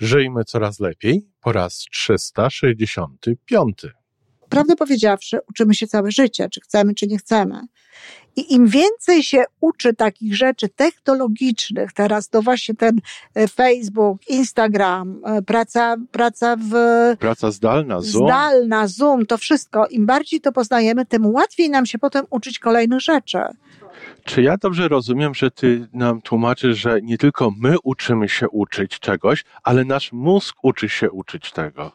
Żyjmy coraz lepiej po raz 365. Prawdę powiedziawszy, uczymy się całe życie, czy chcemy, czy nie chcemy. I im więcej się uczy takich rzeczy technologicznych, teraz to właśnie ten e, Facebook, Instagram, e, praca, praca w. Praca zdalna, Zoom. Zdalna, Zoom, to wszystko. Im bardziej to poznajemy, tym łatwiej nam się potem uczyć kolejnych rzeczy. Czy ja dobrze rozumiem, że ty nam tłumaczysz, że nie tylko my uczymy się uczyć czegoś, ale nasz mózg uczy się uczyć tego?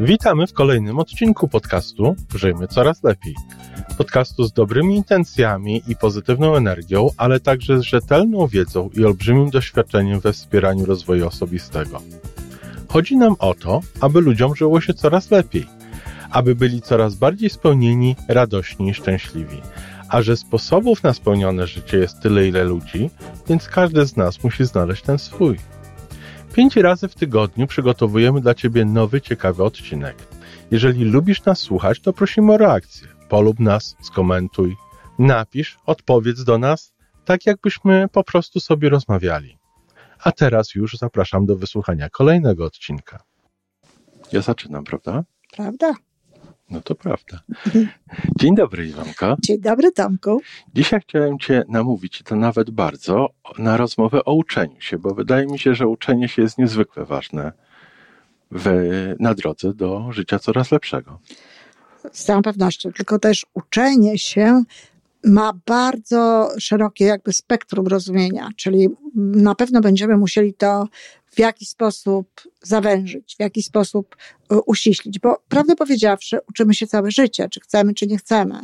Witamy w kolejnym odcinku podcastu Żyjmy Coraz Lepiej. Podcastu z dobrymi intencjami i pozytywną energią, ale także z rzetelną wiedzą i olbrzymim doświadczeniem we wspieraniu rozwoju osobistego. Chodzi nam o to, aby ludziom żyło się coraz lepiej, aby byli coraz bardziej spełnieni, radośni i szczęśliwi. A że sposobów na spełnione życie jest tyle, ile ludzi, więc każdy z nas musi znaleźć ten swój. Pięć razy w tygodniu przygotowujemy dla Ciebie nowy, ciekawy odcinek. Jeżeli lubisz nas słuchać, to prosimy o reakcję. Polub nas, skomentuj, napisz, odpowiedz do nas, tak jakbyśmy po prostu sobie rozmawiali. A teraz już zapraszam do wysłuchania kolejnego odcinka. Ja zaczynam, prawda? Prawda? No to prawda. Dzień dobry, Iwanka. Dzień dobry, Tomku. Dzisiaj chciałem Cię namówić, i to nawet bardzo, na rozmowę o uczeniu się, bo wydaje mi się, że uczenie się jest niezwykle ważne w, na drodze do życia coraz lepszego. Z całą pewnością, tylko też uczenie się ma bardzo szerokie jakby spektrum rozumienia, czyli na pewno będziemy musieli to w jakiś sposób zawężyć, w jakiś sposób e, uściślić, bo prawdę powiedziawszy, uczymy się całe życie, czy chcemy, czy nie chcemy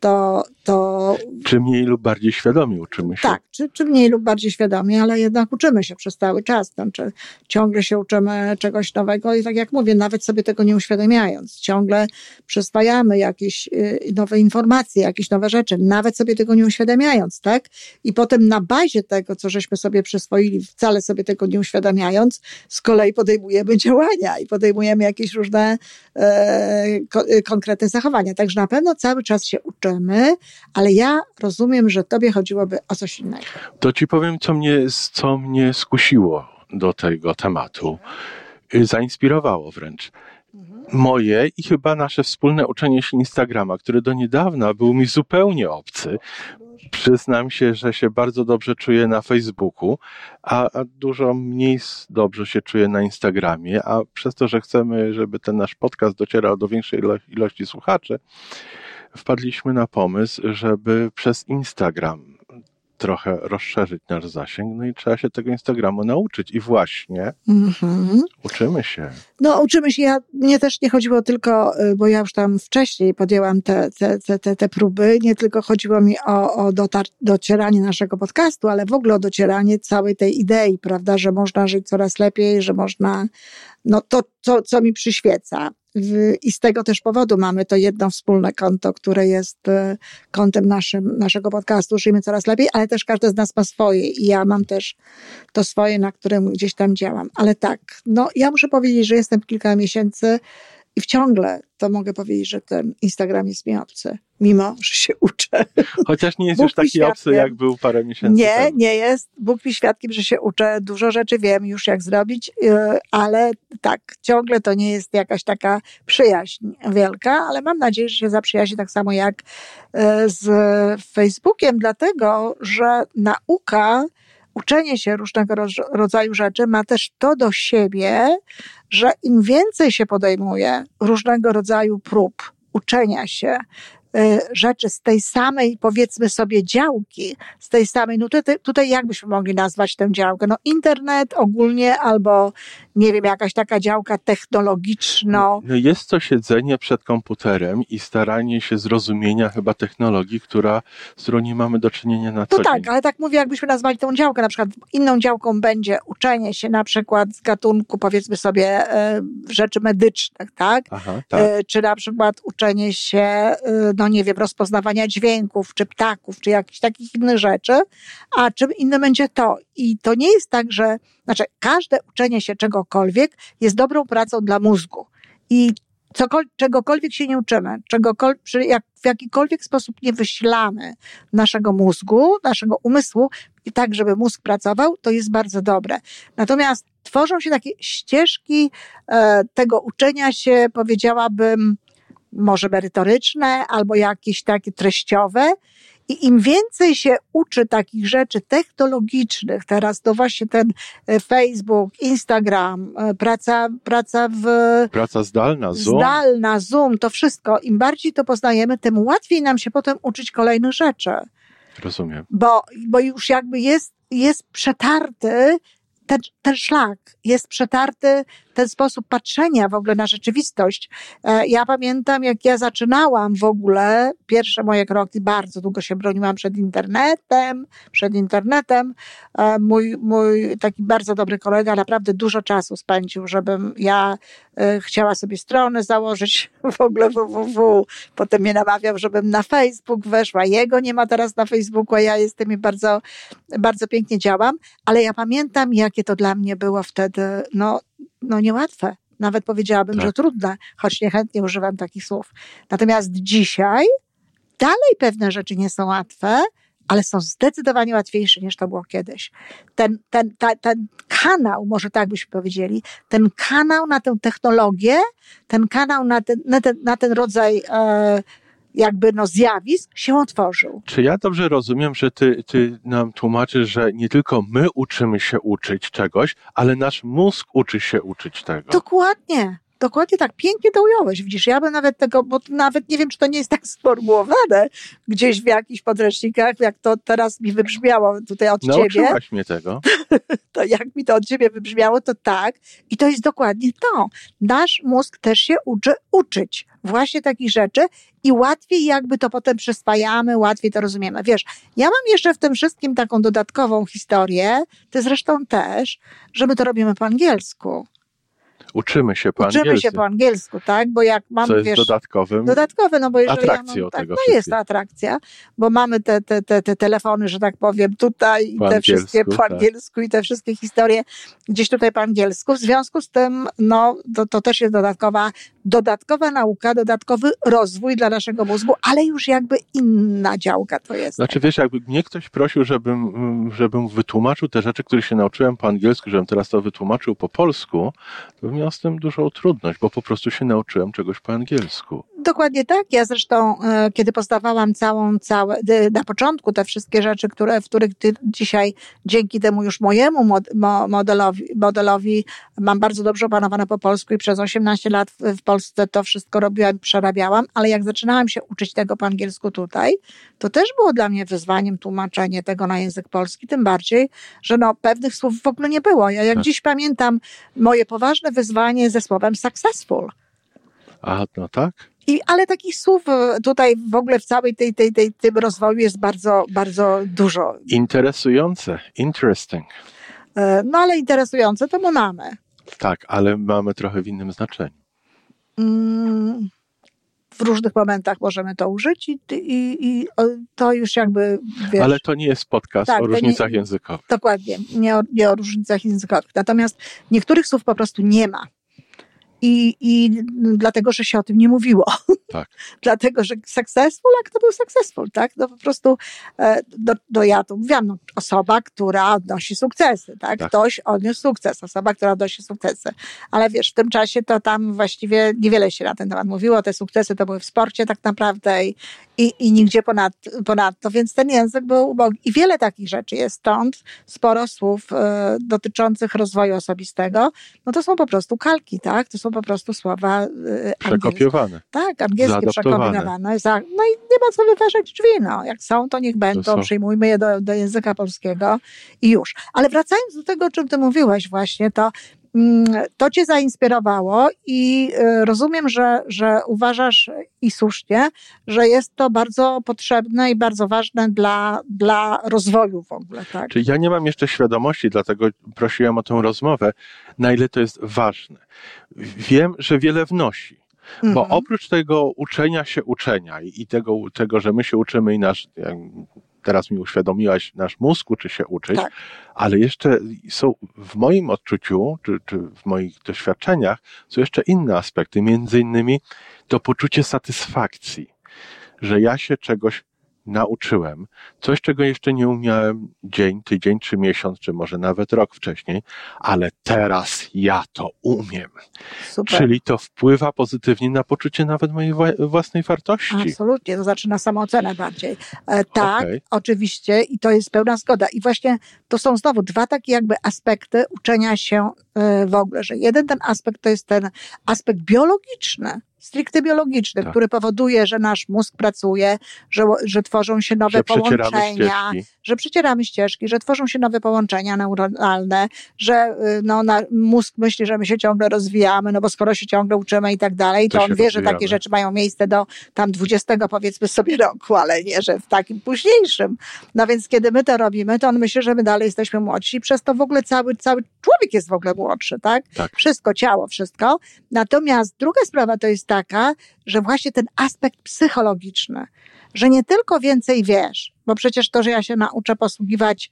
to, to... Czy mniej lub bardziej świadomie uczymy się? Tak, czy, czy mniej lub bardziej świadomie, ale jednak uczymy się przez cały czas. Znaczy, ciągle się uczymy czegoś nowego i tak jak mówię, nawet sobie tego nie uświadamiając, ciągle przyswajamy jakieś y, nowe informacje, jakieś nowe rzeczy, nawet sobie tego nie uświadamiając, tak? I potem na bazie tego, co żeśmy sobie przyswoili, wcale sobie tego nie uświadamiając, z kolei podejmujemy działania i podejmujemy jakieś różne e, ko, e, konkretne zachowania. Także na pewno cały czas się uczymy ale ja rozumiem, że tobie chodziłoby o coś innego. To ci powiem, co mnie, co mnie skusiło do tego tematu. Y, zainspirowało wręcz. Moje i chyba nasze wspólne uczenie się Instagrama, który do niedawna był mi zupełnie obcy. Przyznam się, że się bardzo dobrze czuję na Facebooku, a, a, dużo mniej dobrze się czuję na Instagramie, a przez to, że chcemy, żeby ten nasz podcast docierał do większej ilości słuchaczy, wpadliśmy na pomysł, żeby przez Instagram trochę rozszerzyć nasz zasięg, no i trzeba się tego Instagramu nauczyć. I właśnie mm-hmm. uczymy się. No, uczymy się. Ja, mnie też nie chodziło tylko, y, bo ja już tam wcześniej podjęłam te, te, te, te próby, nie tylko chodziło mi o, o dotar- docieranie naszego podcastu, ale w ogóle o docieranie całej tej idei, prawda, że można żyć coraz lepiej, że można, no to, co, co mi przyświeca. I z tego też powodu mamy to jedno wspólne konto, które jest e, kontem naszym, naszego podcastu Żyjmy Coraz Lepiej, ale też każdy z nas ma swoje i ja mam też to swoje, na którym gdzieś tam działam. Ale tak, no ja muszę powiedzieć, że jestem kilka miesięcy i wciągle to mogę powiedzieć, że ten Instagram jest mi obcy, mimo że się uczę. Chociaż nie jest Bóg już taki obcy, jak był parę miesięcy nie, temu. Nie, nie jest. Bóg mi świadkiem, że się uczę. Dużo rzeczy wiem już, jak zrobić, y, ale tak, ciągle to nie jest jakaś taka przyjaźń wielka, ale mam nadzieję, że się zaprzyjaźni tak samo jak y, z Facebookiem, dlatego, że nauka uczenie się różnego rodzaju rzeczy ma też to do siebie, że im więcej się podejmuje różnego rodzaju prób uczenia się, rzeczy z tej samej, powiedzmy sobie, działki, z tej samej, no tutaj, tutaj jak byśmy mogli nazwać tę działkę? No internet ogólnie albo, nie wiem, jakaś taka działka technologiczno. No jest to siedzenie przed komputerem i staranie się zrozumienia chyba technologii, która, z którą nie mamy do czynienia na co No tak, ale tak mówię, jakbyśmy nazwali tą działkę, na przykład inną działką będzie uczenie się na przykład z gatunku, powiedzmy sobie, e, rzeczy medycznych, tak? Aha, tak. E, czy na przykład uczenie się e, no nie wiem, rozpoznawania dźwięków, czy ptaków, czy jakichś takich innych rzeczy, a czym innym będzie to. I to nie jest tak, że, znaczy każde uczenie się czegokolwiek jest dobrą pracą dla mózgu. I czegokolwiek się nie uczymy, czegokol- przy jak, w jakikolwiek sposób nie wyślamy naszego mózgu, naszego umysłu, i tak, żeby mózg pracował, to jest bardzo dobre. Natomiast tworzą się takie ścieżki e, tego uczenia się, powiedziałabym, może merytoryczne albo jakieś takie treściowe. I im więcej się uczy takich rzeczy technologicznych, teraz to właśnie ten e, Facebook, Instagram, e, praca, praca w. Praca zdalna, Zoom. Zdalna, Zoom, to wszystko. Im bardziej to poznajemy, tym łatwiej nam się potem uczyć kolejnych rzeczy. Rozumiem. Bo, bo już jakby jest, jest przetarty ten, ten szlak, jest przetarty ten sposób patrzenia w ogóle na rzeczywistość. E, ja pamiętam, jak ja zaczynałam w ogóle, pierwsze moje kroki, bardzo długo się broniłam przed internetem, przed internetem. E, mój, mój taki bardzo dobry kolega naprawdę dużo czasu spędził, żebym ja e, chciała sobie stronę założyć, w ogóle www. Potem mnie namawiał, żebym na Facebook weszła. Jego nie ma teraz na Facebooku, a ja jestem i bardzo, bardzo pięknie działam. Ale ja pamiętam, jakie to dla mnie było wtedy, no, no niełatwe. Nawet powiedziałabym, Tak. że trudne, choć niechętnie używam takich słów. Natomiast dzisiaj dalej pewne rzeczy nie są łatwe, ale są zdecydowanie łatwiejsze niż to było kiedyś. Ten, ten, ta, ten kanał, może tak byśmy powiedzieli, ten kanał na tę technologię, ten kanał na ten, na ten, na ten rodzaj e, jakby no zjawisk się otworzył. Czy ja dobrze rozumiem, że ty, ty nam tłumaczysz, że nie tylko my uczymy się uczyć czegoś, ale nasz mózg uczy się uczyć tego? Dokładnie. Dokładnie tak, pięknie to ująłeś. Widzisz, ja bym nawet tego, bo nawet nie wiem, czy to nie jest tak sformułowane gdzieś w jakichś podręcznikach, jak to teraz mi wybrzmiało tutaj od ciebie. Nauczyłaś mnie tego. To jak mi to od ciebie wybrzmiało, to tak. I to jest dokładnie to. Nasz mózg też się uczy uczyć właśnie takich rzeczy i łatwiej jakby to potem przyswajamy, łatwiej to rozumiemy. Wiesz, ja mam jeszcze w tym wszystkim taką dodatkową historię, ty zresztą też, że my to robimy po angielsku. Uczymy się po Uczymy angielsku. się po angielsku, tak? Bo jak mam, co jest wiesz, dodatkowym. dodatkowe, no bo jeżeli atrakcją ja mam, tak, tego no jest atrakcja, bo mamy te, te, te, te telefony, że tak powiem, tutaj i te wszystkie angielsku, po tak. angielsku i te wszystkie historie gdzieś tutaj po angielsku. W związku z tym, no, to, to też jest dodatkowa, dodatkowa nauka, dodatkowy rozwój dla naszego mózgu, ale już jakby inna działka to jest. Znaczy, wiesz, jakby mnie ktoś prosił, żebym, żebym wytłumaczył te rzeczy, które się nauczyłem po angielsku, żebym teraz to wytłumaczył po polsku, to bym miał z tym dużą trudność, bo po prostu się nauczyłem czegoś po angielsku. Dokładnie tak. Ja zresztą, e, kiedy poznawałam całą, całe, d- na początku te wszystkie rzeczy, które, w których dzisiaj dzięki temu już mojemu mod, mo, modelowi, modelowi mam bardzo dobrze opanowane po polsku i przez 18 lat w, w Polsce to wszystko robiłam, przerabiałam, ale jak zaczynałam się uczyć tego po angielsku tutaj, to też było dla mnie wyzwaniem tłumaczenie tego na język polski, tym bardziej, że no pewnych słów w ogóle nie było. Ja jak Tak. dziś pamiętam moje poważne wyzwanie ze słowem successful. A, no tak? I, ale takich słów e, tutaj w ogóle w całej tej, tej, tej, tym rozwoju jest bardzo, bardzo dużo. Interesujące, interesting. E, No ale interesujące to my mamy. Tak, ale mamy trochę w innym znaczeniu. Mm, W różnych momentach możemy to użyć i, i, i to już jakby, wiesz, Ale to nie jest podcast Tak, o to nie- różnicach językowych. dokładnie, nie o, nie o różnicach językowych. Natomiast niektórych słów po prostu nie ma. I, I dlatego, że się o tym nie mówiło. Tak. dlatego, że successful, a kto był successful, tak? No po prostu, e, no, no ja tu mówiłam, no, osoba, która odnosi sukcesy, tak? Tak. Ktoś odniósł sukces, osoba, która odnosi sukcesy. Ale wiesz, w tym czasie to tam właściwie niewiele się na ten temat mówiło. Te sukcesy to były w sporcie tak naprawdę i, i, i nigdzie ponad, ponadto, więc ten język był ubogi. I wiele takich rzeczy jest stąd, sporo słów e, dotyczących rozwoju osobistego. No to są po prostu kalki, tak? To są po prostu słowa angielskie. Przekopiowane. Tak, angielskie przekombinowane. Za, no i nie ma co wyważać drzwi, no. Jak są, to niech będą, są. przyjmujmy je do, do języka polskiego i już. Ale wracając do tego, o czym ty mówiłeś właśnie, to to cię zainspirowało i y, rozumiem, że, że uważasz i słusznie, że jest to bardzo potrzebne i bardzo ważne dla, dla rozwoju w ogóle, tak? Czyli ja nie mam jeszcze świadomości, dlatego prosiłem o tę rozmowę, na ile to jest ważne. Wiem, że wiele wnosi. Bo Mhm. oprócz tego uczenia się uczenia i tego, tego że my się uczymy i nasz, teraz mi uświadomiłaś, nasz mózg uczy się uczyć, Tak. ale jeszcze są w moim odczuciu, czy, czy w moich doświadczeniach, są jeszcze inne aspekty, między innymi to poczucie satysfakcji, że ja się czegoś nauczyłem, coś, czego jeszcze nie umiałem dzień, tydzień, czy miesiąc, czy może nawet rok wcześniej, ale teraz ja to umiem. Super. Czyli to wpływa pozytywnie na poczucie nawet mojej własnej wartości. Absolutnie, to znaczy na samoocenę bardziej. E, tak, Okej. oczywiście i to jest pełna zgoda. I właśnie to są znowu dwa takie jakby aspekty uczenia się e, w ogóle, że jeden ten aspekt to jest ten aspekt biologiczny, stricte biologiczny, Tak. który powoduje, że nasz mózg pracuje, że, że tworzą się nowe że połączenia, że przecieramy ścieżki, że tworzą się nowe połączenia neuronalne, że y, no, na, mózg myśli, że my się ciągle rozwijamy, no bo skoro się ciągle uczymy i tak dalej, to, To on wie, że rozwijamy. takie rzeczy mają miejsce do tam 20 powiedzmy sobie roku, ale nie, że w takim późniejszym. No więc kiedy my to robimy, to on myśli, że my dalej jesteśmy młodsi i przez to w ogóle cały, cały człowiek jest w ogóle młodszy, tak? Tak. Wszystko, ciało, wszystko. Natomiast druga sprawa to jest taka, że właśnie ten aspekt psychologiczny, że nie tylko więcej wiesz, bo przecież to, że ja się nauczę posługiwać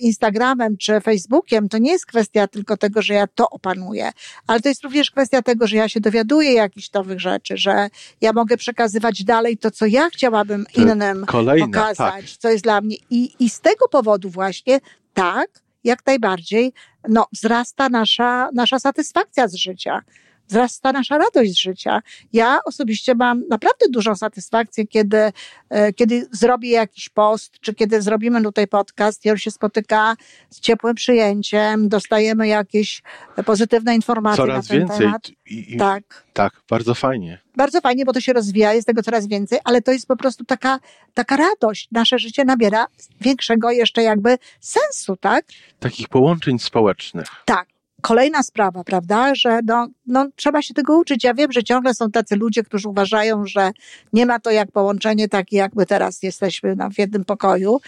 Instagramem czy Facebookiem, to nie jest kwestia tylko tego, że ja to opanuję, ale to jest również kwestia tego, że ja się dowiaduję jakichś nowych rzeczy, że ja mogę przekazywać dalej to, co ja chciałabym To innym Kolejna, pokazać, tak. co jest dla mnie. I, I z tego powodu właśnie tak, jak najbardziej, no, wzrasta nasza, nasza satysfakcja z życia. Wzrasta nasza radość z życia. Ja osobiście mam naprawdę dużą satysfakcję, kiedy, e, kiedy zrobię jakiś post, czy kiedy zrobimy tutaj podcast i on się spotyka z ciepłym przyjęciem, dostajemy jakieś pozytywne informacje Coraz na ten więcej. temat. I, i, Tak tak, bardzo fajnie. bardzo fajnie, bo to się rozwija, jest tego coraz więcej, ale to jest po prostu taka, taka radość. Nasze życie nabiera większego jeszcze jakby sensu, tak? Takich połączeń społecznych. Tak. Kolejna sprawa, prawda, że no, no, trzeba się tego uczyć. Ja wiem, że ciągle są tacy ludzie, którzy uważają, że nie ma to jak połączenie takie, jak my teraz jesteśmy no, w jednym pokoju.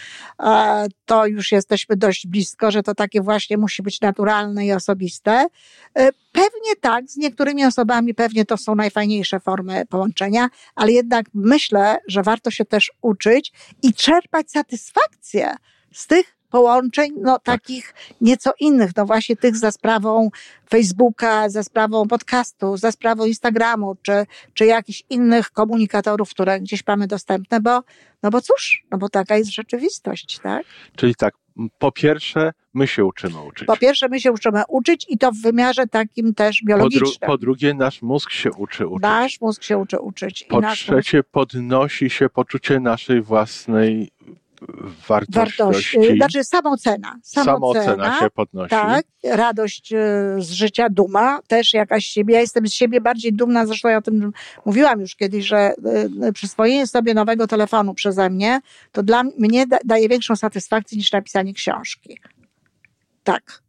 To już jesteśmy dość blisko, że to takie właśnie musi być naturalne i osobiste. E, pewnie tak, z niektórymi osobami pewnie to są najfajniejsze formy połączenia, ale jednak myślę, że warto się też uczyć i czerpać satysfakcję z tych połączeń, no takich nieco innych, no właśnie tych za sprawą Facebooka, za sprawą podcastu, za sprawą Instagramu, czy, czy jakichś innych komunikatorów, które gdzieś mamy dostępne, bo, no bo cóż, no bo taka jest rzeczywistość, tak? Czyli tak, po pierwsze, my się uczymy uczyć. Po pierwsze, my się uczymy uczyć i to w wymiarze takim też Po, dru- biologicznym. po drugie, nasz mózg się uczy uczyć. Nasz mózg się uczy uczyć. Po mózg trzecie, podnosi się poczucie naszej własnej wartości. wartości, znaczy samoocena. Samoocena Samoocena, się podnosi. Tak, radość e, z życia, duma, też jakaś siebie. Ja jestem z siebie bardziej dumna, zresztą ja o tym mówiłam już kiedyś, że e, przyswojenie sobie nowego telefonu przeze mnie, to dla mnie da, daje większą satysfakcję niż napisanie książki. Tak,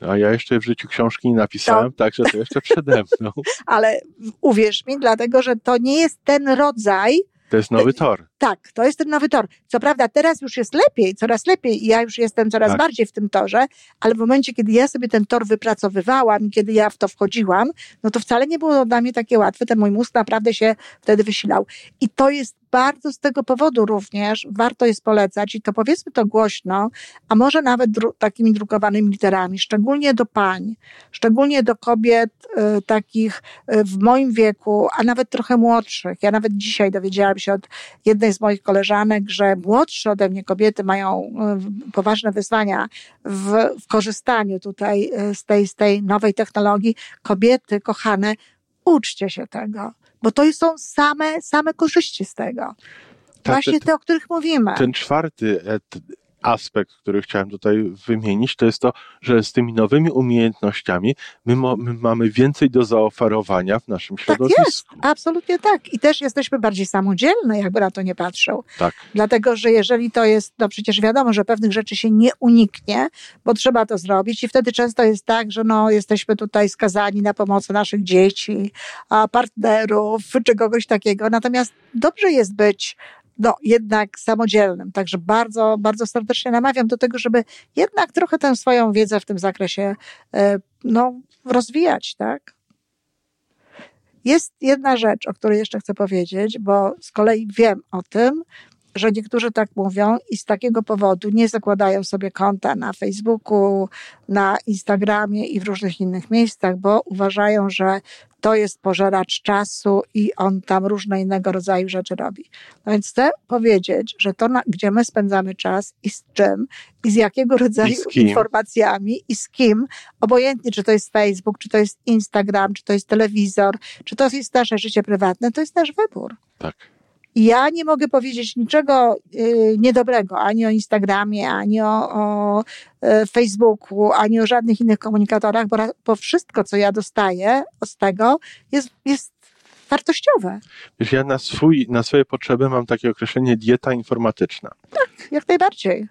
A ja jeszcze w życiu książki nie napisałem, także to jeszcze przede mną. ale uwierz mi, dlatego, że to nie jest ten rodzaj, To jest nowy tor. Tak, to jest ten nowy tor. Co prawda teraz już jest lepiej, coraz lepiej i ja już jestem coraz Tak. bardziej w tym torze, ale w momencie, kiedy ja sobie ten tor wypracowywałam i kiedy ja w to wchodziłam, no to wcale nie było dla mnie takie łatwe. Ten mój mózg naprawdę się wtedy wysilał. I to jest bardzo z tego powodu również warto jest polecać i to powiedzmy to głośno, a może nawet dru- takimi drukowanymi literami, szczególnie do pań, szczególnie do kobiet y, takich y, w moim wieku, a nawet trochę młodszych. Ja nawet dzisiaj dowiedziałam się od jednej z moich koleżanek, że młodsze ode mnie kobiety mają y, poważne wyzwania w, w korzystaniu tutaj y, z tej, z tej nowej technologii. Kobiety, kochane, uczcie się tego, bo to są same, same korzyści z tego. Tak, Właśnie te- o których mówimy. Ten czwarty e, aspekt, który chciałem tutaj wymienić, to jest to, że z tymi nowymi umiejętnościami my, mo, my mamy więcej do zaoferowania w naszym Tak środowisku. jest, absolutnie tak. I też jesteśmy bardziej samodzielne, jakby na to nie patrzył. Tak. Dlatego, że jeżeli to jest, no przecież wiadomo, że pewnych rzeczy się nie uniknie, bo trzeba to zrobić i wtedy często jest tak, że no, jesteśmy tutaj skazani na pomoc naszych dzieci, partnerów czy kogoś takiego. Natomiast dobrze jest być no, jednak samodzielnym. Także bardzo, bardzo serdecznie namawiam do tego, żeby jednak trochę tę swoją wiedzę w tym zakresie e, no, rozwijać, tak? Jest jedna rzecz, o której jeszcze chcę powiedzieć, bo z kolei wiem o tym że niektórzy tak mówią i z takiego powodu nie zakładają sobie konta na Facebooku, na Instagramie i w różnych innych miejscach, bo uważają, że to jest pożeracz czasu i on tam różne innego rodzaju rzeczy robi. No więc chcę powiedzieć, że to, na, gdzie my spędzamy czas i z czym, i z jakiego rodzaju z informacjami i z kim, obojętnie czy to jest Facebook, czy to jest Instagram, czy to jest telewizor, czy to jest nasze życie prywatne, to jest nasz wybór. Tak. Ja nie mogę powiedzieć niczego y, niedobrego ani o Instagramie, ani o, o y, Facebooku, ani o żadnych innych komunikatorach, bo, bo wszystko, co ja dostaję z tego, jest, jest wartościowe. Wiesz, ja na, swój, na swoje potrzeby mam takie określenie dieta informatyczna. Jak najbardziej.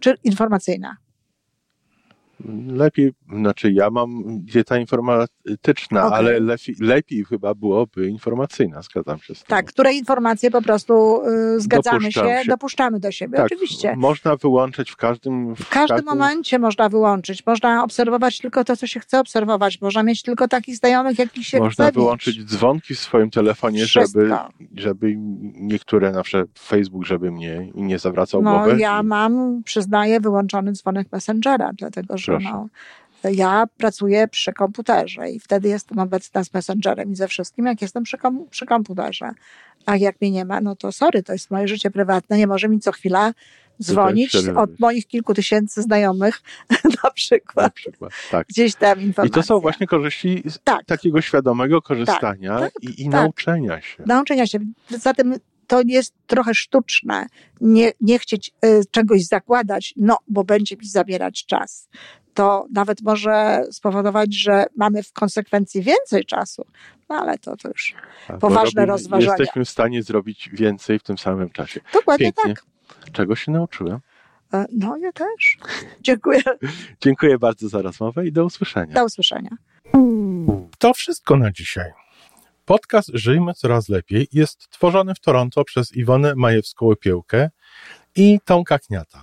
Czy informacyjna. Lepiej, znaczy ja mam dieta informatyczna, Okej. ale lepiej, lepiej chyba byłoby informacyjna, zgadzam się z tym. Tak, które informacje po prostu y, zgadzamy Dopuszczam się, się. dopuszczamy do siebie. Tak, Oczywiście. Można wyłączyć w każdym... W każdym momencie można wyłączyć. Można obserwować tylko to, co się chce obserwować. Można mieć tylko takich znajomych, jakich się Można chce wyłączyć mieć. dzwonki w swoim telefonie, żeby, Wszystko. żeby niektóre, na przykład Facebook, żeby mnie nie zawracał No, głowy. ja mam, przyznaję, wyłączony dzwonek Messengera, dlatego że No, ja pracuję przy komputerze i wtedy jestem obecna z Messengerem i ze wszystkim, jak jestem przy, kom- przy komputerze. A jak mnie nie ma, no to sorry, to jest moje życie prywatne, nie może mi co chwila dzwonić przerywać. od moich kilku tysięcy znajomych na Na przykład. przykład. Tak. Gdzieś tam I informacja. to są właśnie korzyści z Tak. takiego świadomego korzystania tak, i, i tak. nauczenia się. nauczenia się. Zatem to jest trochę sztuczne. Nie, nie chcieć y, czegoś zakładać, no, bo będzie mi zabierać czas. To nawet może spowodować, że mamy w konsekwencji więcej czasu. No ale to, to już bo poważne robimy- rozważania. Jesteśmy w stanie zrobić więcej w tym samym czasie. dokładnie Pięknie. tak. Czego się nauczyłem? E, No, ja też. Dziękuję. Dziękuję bardzo za rozmowę i do usłyszenia. Do usłyszenia. To wszystko na dzisiaj. Podcast Żyjmy Coraz Lepiej jest tworzony w Toronto przez Iwonę Majewską-Opiełkę i Tomka Kniata.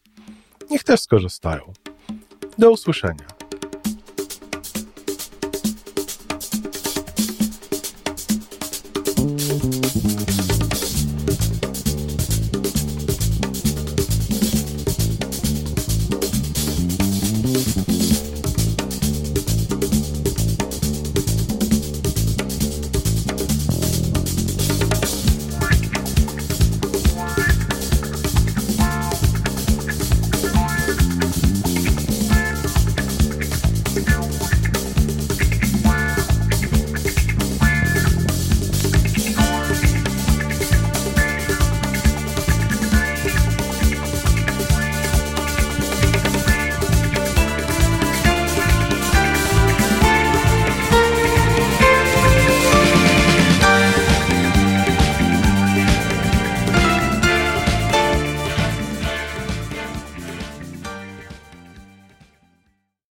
Niech też skorzystają. Do usłyszenia.